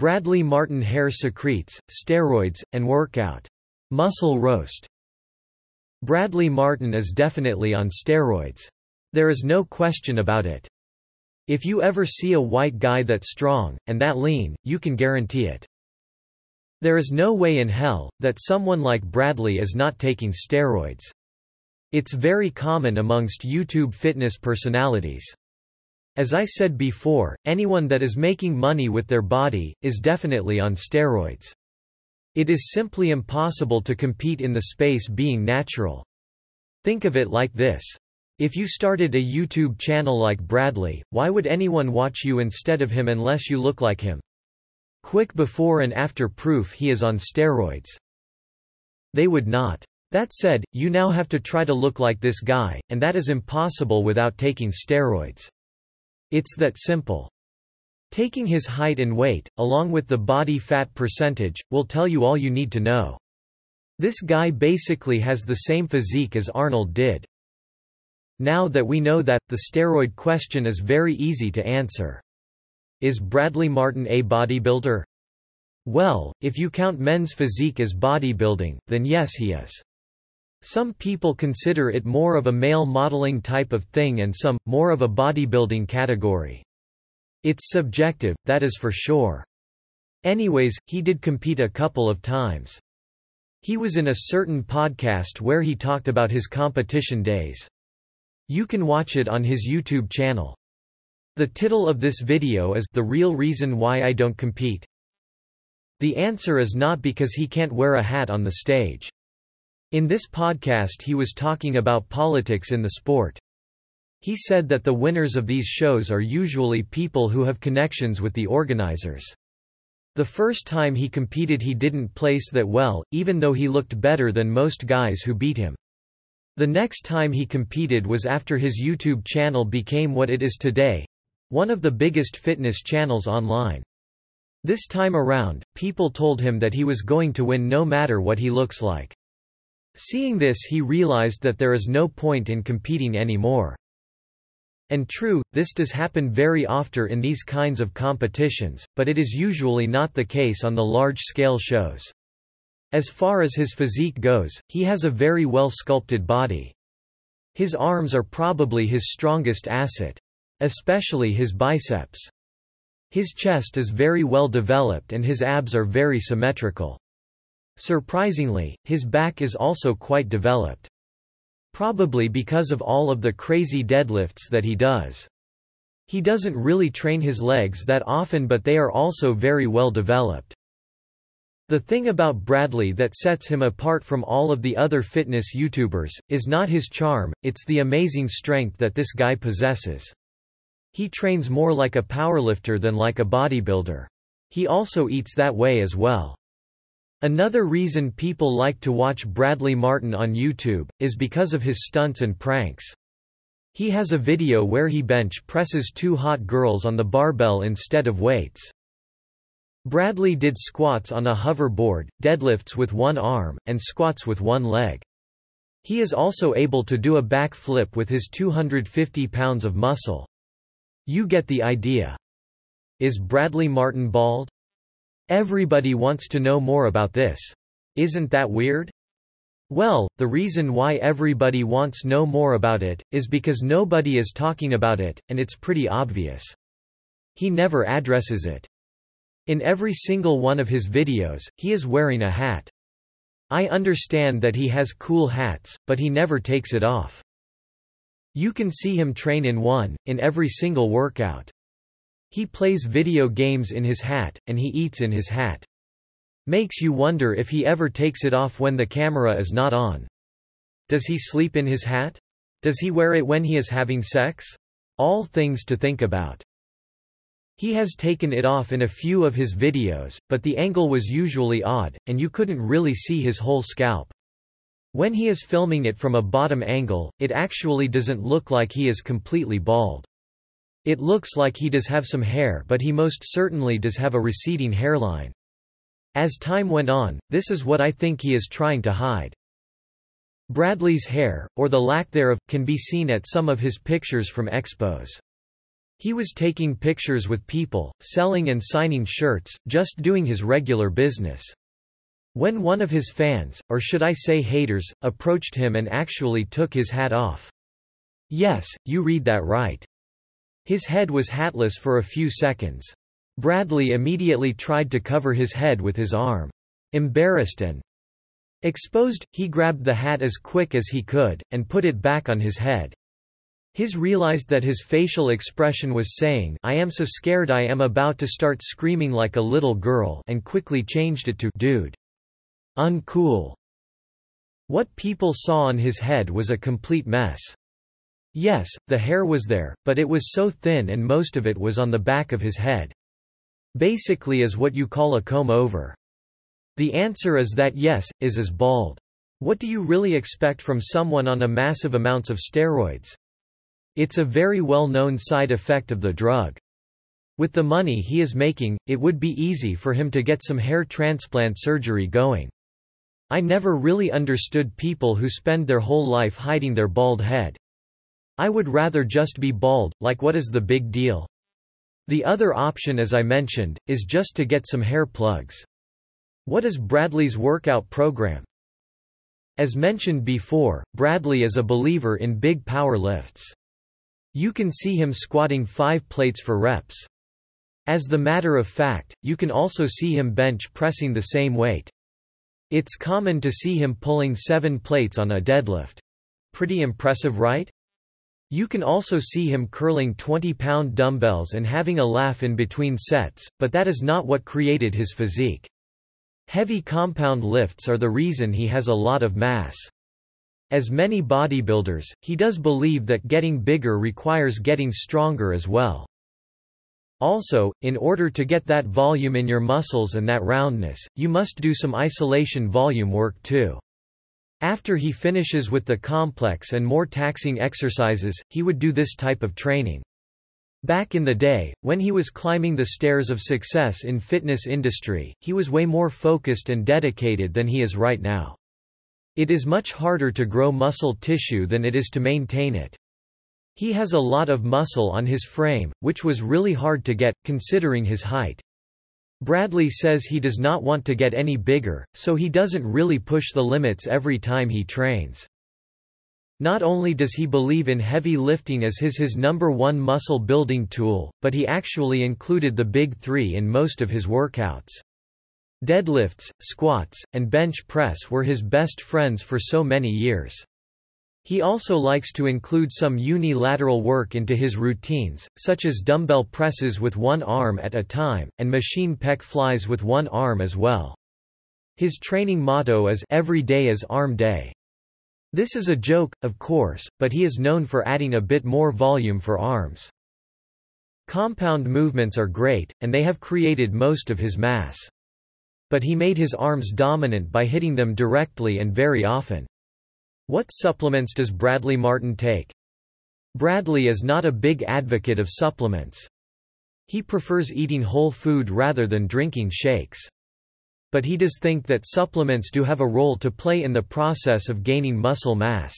Bradley Martin hair secretes, steroids, and workout. Muscle roast. Bradley Martin is definitely on steroids. There is no question about it. If you ever see a white guy that strong, and that lean, you can guarantee it. There is no way in hell, that someone like Bradley is not taking steroids. It's very common amongst YouTube fitness personalities. As I said before, anyone that is making money with their body, is definitely on steroids. It is simply impossible to compete in the space being natural. Think of it like this. If you started a YouTube channel like Bradley, why would anyone watch you instead of him unless you look like him? Quick before and after proof he is on steroids. They would not. That said, you now have to try to look like this guy, and that is impossible without taking steroids. It's that simple. Taking his height and weight, along with the body fat percentage, will tell you all you need to know. This guy basically has the same physique as Arnold did. Now that we know that, the steroid question is very easy to answer. Is Bradley Martin a bodybuilder? Well, if you count men's physique as bodybuilding, then yes he is. Some people consider it more of a male modeling type of thing and some, more of a bodybuilding category. It's subjective, that is for sure. Anyways, he did compete a couple of times. He was in a certain podcast where he talked about his competition days. You can watch it on his YouTube channel. The title of this video is The Real Reason Why I Don't Compete. The answer is not because he can't wear a hat on the stage. In this podcast he was talking about politics in the sport. He said that the winners of these shows are usually people who have connections with the organizers. The first time he competed he didn't place that well, even though he looked better than most guys who beat him. The next time he competed was after his YouTube channel became what it is today one of the biggest fitness channels online. This time around, people told him that he was going to win no matter what he looks like. Seeing this he realized that there is no point in competing anymore. And true, this does happen very often in these kinds of competitions, but it is usually not the case on the large-scale shows. As far as his physique goes, he has a very well sculpted body. His arms are probably his strongest asset. Especially his biceps. His chest is very well developed and his abs are very symmetrical. Surprisingly, his back is also quite developed. Probably because of all of the crazy deadlifts that he does. He doesn't really train his legs that often but they are also very well developed. The thing about Bradley that sets him apart from all of the other fitness YouTubers, is not his charm, it's the amazing strength that this guy possesses. He trains more like a powerlifter than like a bodybuilder. He also eats that way as well. Another reason people like to watch Bradley Martin on YouTube, is because of his stunts and pranks. He has a video where he bench presses two hot girls on the barbell instead of weights. Bradley did squats on a hoverboard, deadlifts with one arm, and squats with one leg. He is also able to do a back flip with his 250 pounds of muscle. You get the idea. Is Bradley Martin bald? Everybody wants to know more about this. Isn't that weird? Well, the reason why everybody wants know more about it, is because nobody is talking about it, and it's pretty obvious. He never addresses it. In every single one of his videos, he is wearing a hat. I understand that he has cool hats, but he never takes it off. You can see him train in one, in every single workout. He plays video games in his hat, and he eats in his hat. Makes you wonder if he ever takes it off when the camera is not on. Does he sleep in his hat? Does he wear it when he is having sex? All things to think about. He has taken it off in a few of his videos, but the angle was usually odd, and you couldn't really see his whole scalp. When he is filming it from a bottom angle, it actually doesn't look like he is completely bald. It looks like he does have some hair but he most certainly does have a receding hairline. As time went on, this is what I think he is trying to hide. Bradley's hair, or the lack thereof, can be seen at some of his pictures from expos. He was taking pictures with people, selling and signing shirts, just doing his regular business. When one of his fans, or should I say haters, approached him and actually took his hat off. Yes, you read that right. His head was hatless for a few seconds. Bradley immediately tried to cover his head with his arm. Embarrassed and exposed, he grabbed the hat as quick as he could, and put it back on his head. His realized that his facial expression was saying I am so scared I am about to start screaming like a little girl and quickly changed it to dude. Uncool. What people saw on his head was a complete mess. Yes, the hair was there, but it was so thin and most of it was on the back of his head. Basically is what you call a comb-over. The answer is that yes, is as bald. What do you really expect from someone on a massive amounts of steroids? It's a very well-known side effect of the drug. With the money he is making, it would be easy for him to get some hair transplant surgery going. I never really understood people who spend their whole life hiding their bald head. I would rather just be bald, like what is the big deal? The other option as I mentioned, is just to get some hair plugs. What is Bradley's workout program? As mentioned before, Bradley is a believer in big power lifts. You can see him squatting five plates for reps. As the matter of fact, you can also see him bench pressing the same weight. It's common to see him pulling seven plates on a deadlift. Pretty impressive right? You can also see him curling 20-pound dumbbells and having a laugh in between sets, but that is not what created his physique. Heavy compound lifts are the reason he has a lot of mass. As many bodybuilders, he does believe that getting bigger requires getting stronger as well. Also, in order to get that volume in your muscles and that roundness, you must do some isolation volume work too. After he finishes with the complex and more taxing exercises, he would do this type of training. Back in the day, when he was climbing the stairs of success in fitness industry, he was way more focused and dedicated than he is right now. It is much harder to grow muscle tissue than it is to maintain it. He has a lot of muscle on his frame, which was really hard to get, considering his height. Bradley says he does not want to get any bigger, so he doesn't really push the limits every time he trains. Not only does he believe in heavy lifting as his his number one muscle building tool, but he actually included the big three in most of his workouts. Deadlifts, squats, and bench press were his best friends for so many years. He also likes to include some unilateral work into his routines, such as dumbbell presses with one arm at a time, and machine pec flies with one arm as well. His training motto is Every day is arm day. This is a joke, of course, but he is known for adding a bit more volume for arms. Compound movements are great, and they have created most of his mass but he made his arms dominant by hitting them directly and very often. What supplements does Bradley Martin take? Bradley is not a big advocate of supplements. He prefers eating whole food rather than drinking shakes. But he does think that supplements do have a role to play in the process of gaining muscle mass.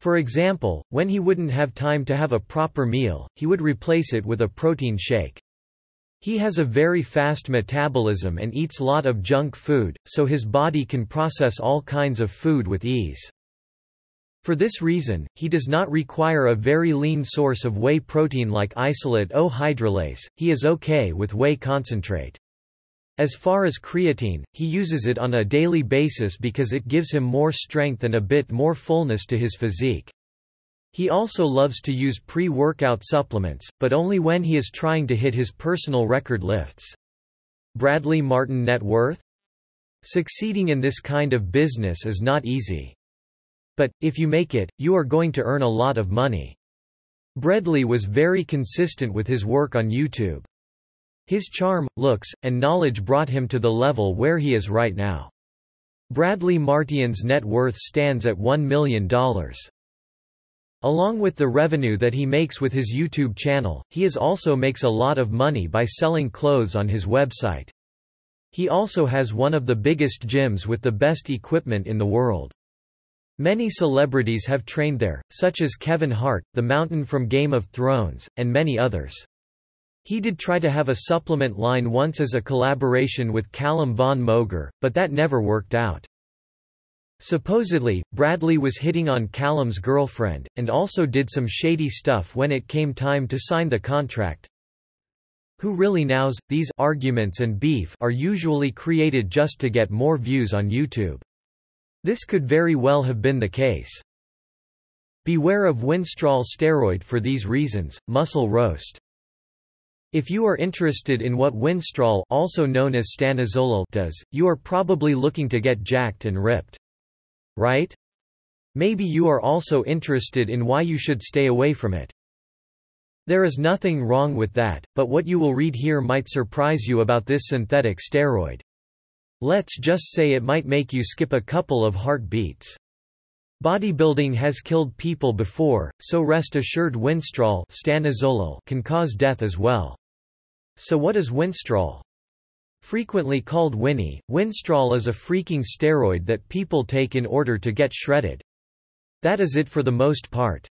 For example, when he wouldn't have time to have a proper meal, he would replace it with a protein shake. He has a very fast metabolism and eats a lot of junk food, so his body can process all kinds of food with ease. For this reason, he does not require a very lean source of whey protein like isolate O-hydrolase, he is okay with whey concentrate. As far as creatine, he uses it on a daily basis because it gives him more strength and a bit more fullness to his physique. He also loves to use pre-workout supplements, but only when he is trying to hit his personal record lifts. Bradley Martin net worth? Succeeding in this kind of business is not easy. But, if you make it, you are going to earn a lot of money. Bradley was very consistent with his work on YouTube. His charm, looks, and knowledge brought him to the level where he is right now. Bradley Martin's net worth stands at $1 million. Along with the revenue that he makes with his YouTube channel, he is also makes a lot of money by selling clothes on his website. He also has one of the biggest gyms with the best equipment in the world. Many celebrities have trained there, such as Kevin Hart, the Mountain from Game of Thrones, and many others. He did try to have a supplement line once as a collaboration with Callum von Moger, but that never worked out. Supposedly, Bradley was hitting on Callum's girlfriend, and also did some shady stuff when it came time to sign the contract. Who really knows? These arguments and beef are usually created just to get more views on YouTube. This could very well have been the case. Beware of Winstrol steroid for these reasons, muscle roast. If you are interested in what Winstrol also known as stanozolol does, you are probably looking to get jacked and ripped. Right? Maybe you are also interested in why you should stay away from it. There is nothing wrong with that, but what you will read here might surprise you about this synthetic steroid. Let's just say it might make you skip a couple of heartbeats. Bodybuilding has killed people before, so rest assured Winstrol can cause death as well. So what is Winstrol? Frequently called Winnie, Winstrol is a freaking steroid that people take in order to get shredded. That is it for the most part.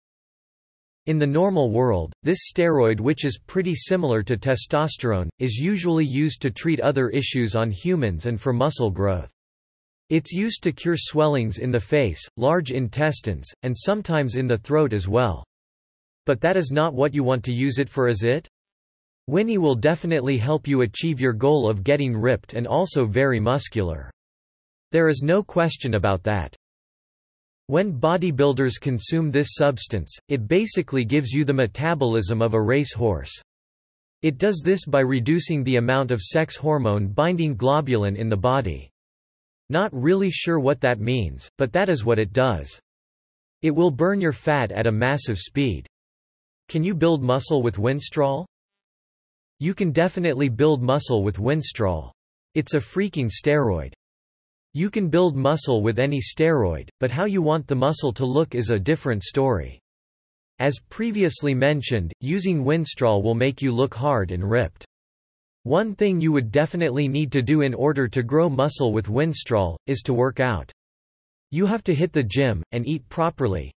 In the normal world, this steroid which is pretty similar to testosterone, is usually used to treat other issues on humans and for muscle growth. It's used to cure swellings in the face, large intestines, and sometimes in the throat as well. But that is not what you want to use it for is it? Winnie will definitely help you achieve your goal of getting ripped and also very muscular. There is no question about that. When bodybuilders consume this substance, it basically gives you the metabolism of a racehorse. It does this by reducing the amount of sex hormone binding globulin in the body. Not really sure what that means, but that is what it does. It will burn your fat at a massive speed. Can you build muscle with Winstrol? You can definitely build muscle with Winstrol. It's a freaking steroid. You can build muscle with any steroid, but how you want the muscle to look is a different story. As previously mentioned, using Winstrol will make you look hard and ripped. One thing you would definitely need to do in order to grow muscle with Winstrol, is to work out. You have to hit the gym, and eat properly,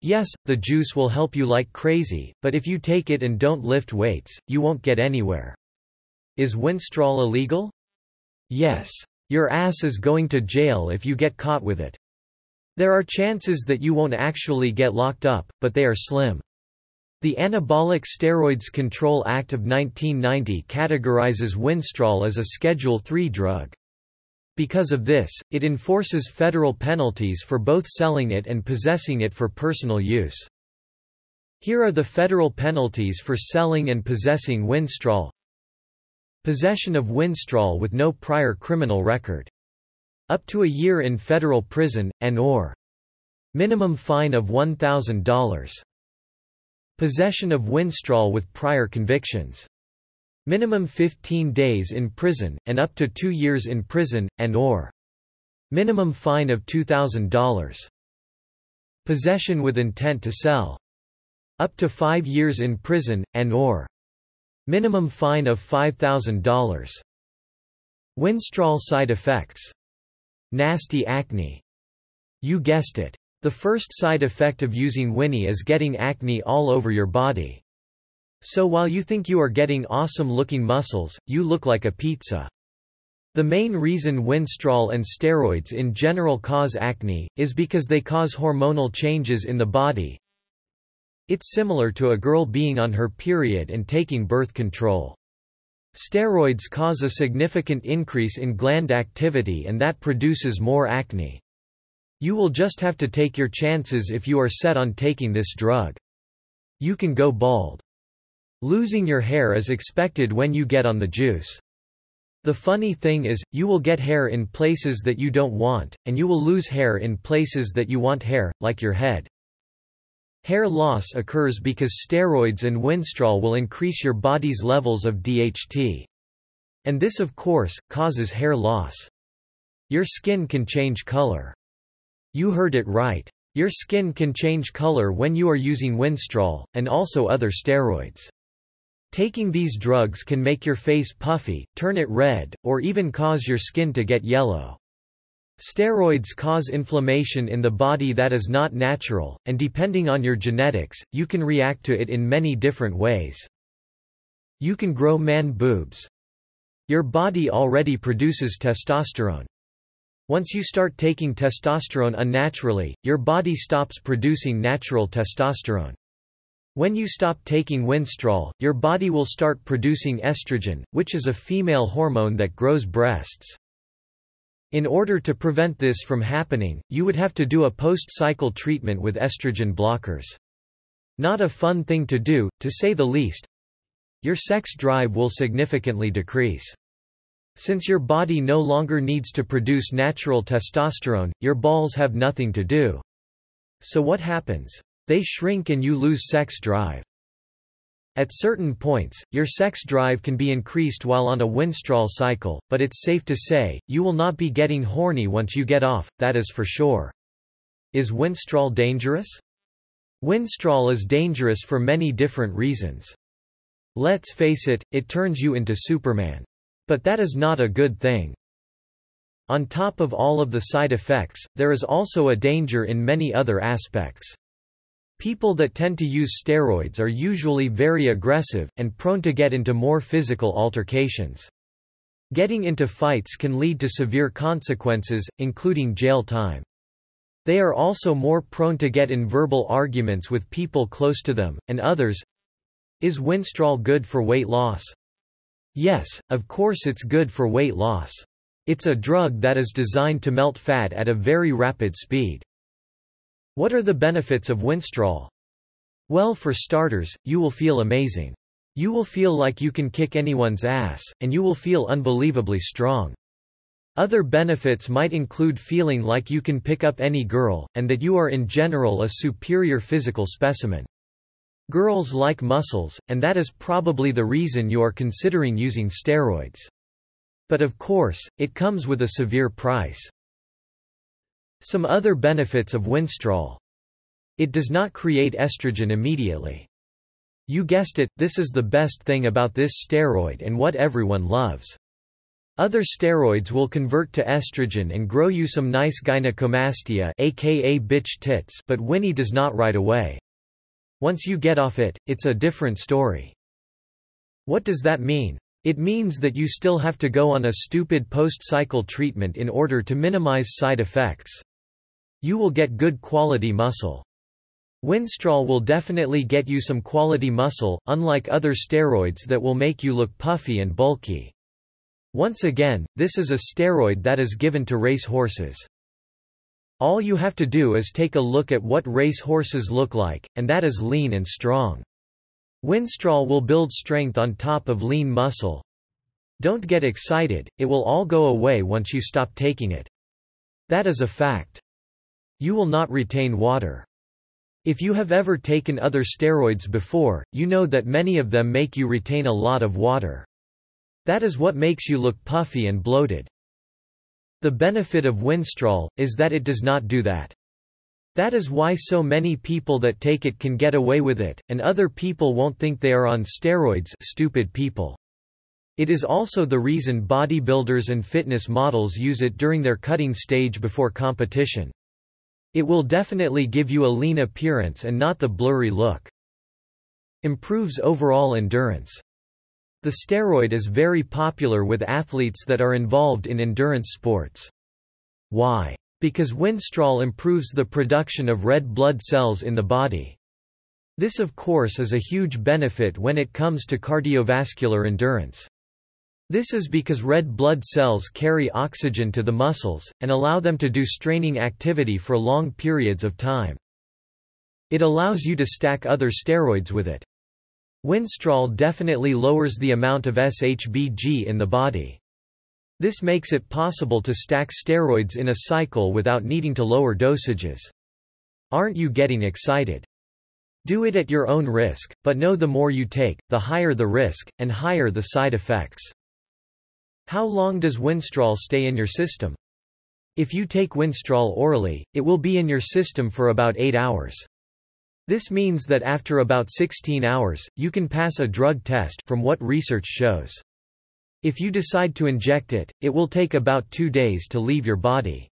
Yes, the juice will help you like crazy, but if you take it and don't lift weights, you won't get anywhere. Is Winstrol illegal? Yes. Your ass is going to jail if you get caught with it. There are chances that you won't actually get locked up, but they are slim. The Anabolic Steroids Control Act of 1990 categorizes Winstrol as a Schedule III drug. Because of this, it enforces federal penalties for both selling it and possessing it for personal use. Here are the federal penalties for selling and possessing Winstrol. Possession of Winstrol with no prior criminal record. Up to a year in federal prison, and or. Minimum fine of $1,000. Possession of Winstrol with prior convictions. Minimum 15 days in prison, and up to two years in prison, and or. Minimum fine of $2,000. Possession with intent to sell. Up to five years in prison, and or. Minimum fine of $5,000. Winstrol side effects. Nasty acne. You guessed it. The first side effect of using Winnie is getting acne all over your body. So while you think you are getting awesome-looking muscles, you look like a pizza. The main reason Winstrol and steroids in general cause acne, is because they cause hormonal changes in the body. It's similar to a girl being on her period and taking birth control. Steroids cause a significant increase in gland activity and that produces more acne. You will just have to take your chances if you are set on taking this drug. You can go bald. Losing your hair is expected when you get on the juice. The funny thing is, you will get hair in places that you don't want, and you will lose hair in places that you want hair, like your head. Hair loss occurs because steroids and Winstrol will increase your body's levels of DHT. And this of course, causes hair loss. Your skin can change color. You heard it right. Your skin can change color when you are using Winstrol, and also other steroids. Taking these drugs can make your face puffy, turn it red, or even cause your skin to get yellow. Steroids cause inflammation in the body that is not natural, and depending on your genetics, you can react to it in many different ways. You can grow man boobs. Your body already produces testosterone. Once you start taking testosterone unnaturally, your body stops producing natural testosterone. When you stop taking Winstrol, your body will start producing estrogen, which is a female hormone that grows breasts. In order to prevent this from happening, you would have to do a post-cycle treatment with estrogen blockers. Not a fun thing to do, to say the least. Your sex drive will significantly decrease. Since your body no longer needs to produce natural testosterone, your balls have nothing to do. So what happens? They shrink and you lose sex drive. At certain points, your sex drive can be increased while on a Winstrol cycle, but it's safe to say, you will not be getting horny once you get off, that is for sure. Is Winstrol dangerous? Winstrol is dangerous for many different reasons. Let's face it, it turns you into Superman. But that is not a good thing. On top of all of the side effects, there is also a danger in many other aspects. People that tend to use steroids are usually very aggressive, and prone to get into more physical altercations. Getting into fights can lead to severe consequences, including jail time. They are also more prone to get in verbal arguments with people close to them, and others. Is Winstrol good for weight loss? Yes, of course it's good for weight loss. It's a drug that is designed to melt fat at a very rapid speed. What are the benefits of Winstrol? Well for starters, you will feel amazing. You will feel like you can kick anyone's ass, and you will feel unbelievably strong. Other benefits might include feeling like you can pick up any girl, and that you are in general a superior physical specimen. Girls like muscles, and that is probably the reason you are considering using steroids. But of course, it comes with a severe price. Some other benefits of Winstrol. It does not create estrogen immediately. You guessed it, this is the best thing about this steroid and what everyone loves. Other steroids will convert to estrogen and grow you some nice gynecomastia aka bitch tits but Winnie does not right away. Once you get off it, it's a different story. What does that mean? It means that you still have to go on a stupid post-cycle treatment in order to minimize side effects. You will get good quality muscle. Winstrol will definitely get you some quality muscle, unlike other steroids that will make you look puffy and bulky. Once again, this is a steroid that is given to race horses. All you have to do is take a look at what race horses look like, and that is lean and strong. Winstrol will build strength on top of lean muscle. Don't get excited, it will all go away once you stop taking it. That is a fact. You will not retain water. If you have ever taken other steroids before, you know that many of them make you retain a lot of water. That is what makes you look puffy and bloated. The benefit of Winstrol, is that it does not do that. That is why so many people that take it can get away with it, and other people won't think they are on steroids stupid people. It is also the reason bodybuilders and fitness models use it during their cutting stage before competition. It will definitely give you a lean appearance and not the blurry look. Improves overall endurance. The steroid is very popular with athletes that are involved in endurance sports. Why? Because Winstrol improves the production of red blood cells in the body. This of course is a huge benefit when it comes to cardiovascular endurance. This is because red blood cells carry oxygen to the muscles, and allow them to do straining activity for long periods of time. It allows you to stack other steroids with it. Winstrol definitely lowers the amount of SHBG in the body. This makes it possible to stack steroids in a cycle without needing to lower dosages. Aren't you getting excited? Do it at your own risk, but know the more you take, the higher the risk, and higher the side effects. How long does Winstrol stay in your system? If you take Winstrol orally, it will be in your system for about 8 hours. This means that after about 16 hours, you can pass a drug test from what research shows. If you decide to inject it, it will take about two days to leave your body.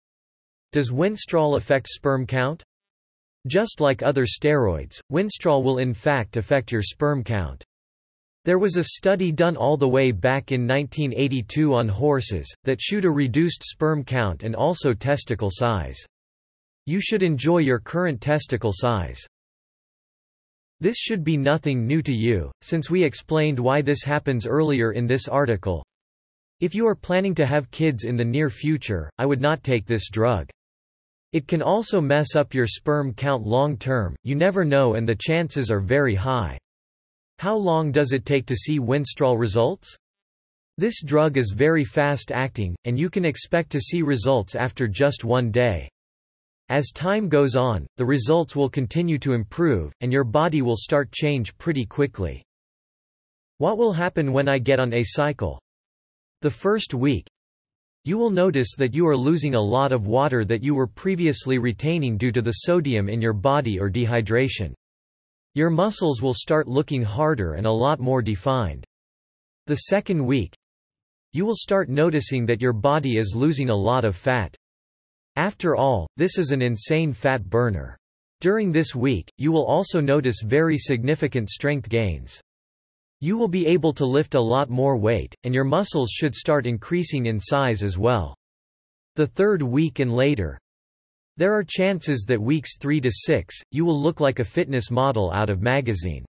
Does winstrol affect sperm count? Just like other steroids, winstrol will in fact affect your sperm count. There was a study done all the way back in 1982 on horses, that showed a reduced sperm count and also testicle size. You should enjoy your current testicle size. This should be nothing new to you, since we explained why this happens earlier in this article. If you are planning to have kids in the near future, I would not take this drug. It can also mess up your sperm count long term, you never know and the chances are very high. How long does it take to see Winstrol results? This drug is very fast acting, and you can expect to see results after just one day. As time goes on, the results will continue to improve, and your body will start change pretty quickly. What will happen when I get on a cycle? The first week, you will notice that you are losing a lot of water that you were previously retaining due to the sodium in your body or dehydration. Your muscles will start looking harder and a lot more defined. The second week, you will start noticing that your body is losing a lot of fat. After all, this is an insane fat burner. During this week, you will also notice very significant strength gains. You will be able to lift a lot more weight, and your muscles should start increasing in size as well. The third week and later, there are chances that weeks 3 to 6, you will look like a fitness model out of magazine.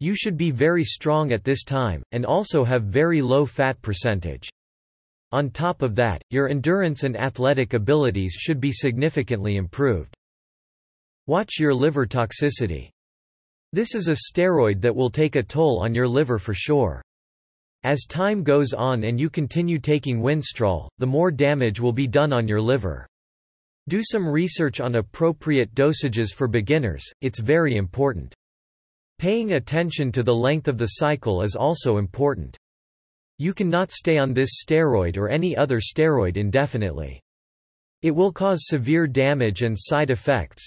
You should be very strong at this time, and also have very low fat percentage. On top of that, your endurance and athletic abilities should be significantly improved. Watch your liver toxicity. This is a steroid that will take a toll on your liver for sure. As time goes on and you continue taking Winstrol, the more damage will be done on your liver. Do some research on appropriate dosages for beginners, it's very important. Paying attention to the length of the cycle is also important. You cannot stay on this steroid or any other steroid indefinitely. It will cause severe damage and side effects.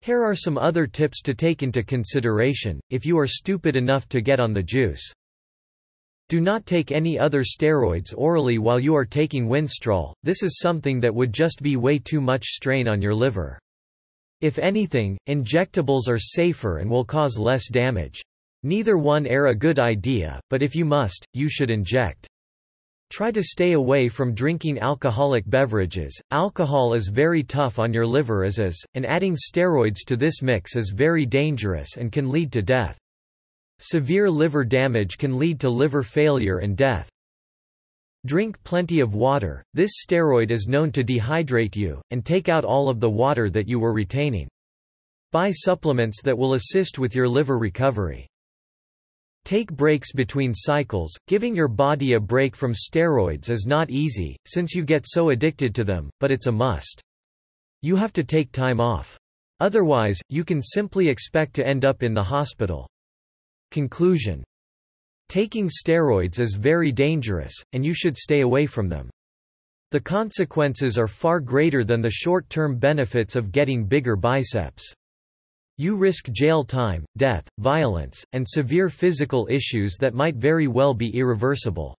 Here are some other tips to take into consideration, if you are stupid enough to get on the juice. Do not take any other steroids orally while you are taking Winstrol, this is something that would just be way too much strain on your liver. If anything, injectables are safer and will cause less damage. Neither one are a good idea, but if you must, you should inject. Try to stay away from drinking alcoholic beverages. Alcohol is very tough on your liver as is, and adding steroids to this mix is very dangerous and can lead to death. Severe liver damage can lead to liver failure and death. Drink plenty of water, this steroid is known to dehydrate you, and take out all of the water that you were retaining. Buy supplements that will assist with your liver recovery. Take breaks between cycles. Giving your body a break from steroids is not easy, since you get so addicted to them, but it's a must. You have to take time off. Otherwise, you can simply expect to end up in the hospital. Conclusion Taking steroids is very dangerous, and you should stay away from them. The consequences are far greater than the short-term benefits of getting bigger biceps. You risk jail time, death, violence, and severe physical issues that might very well be irreversible.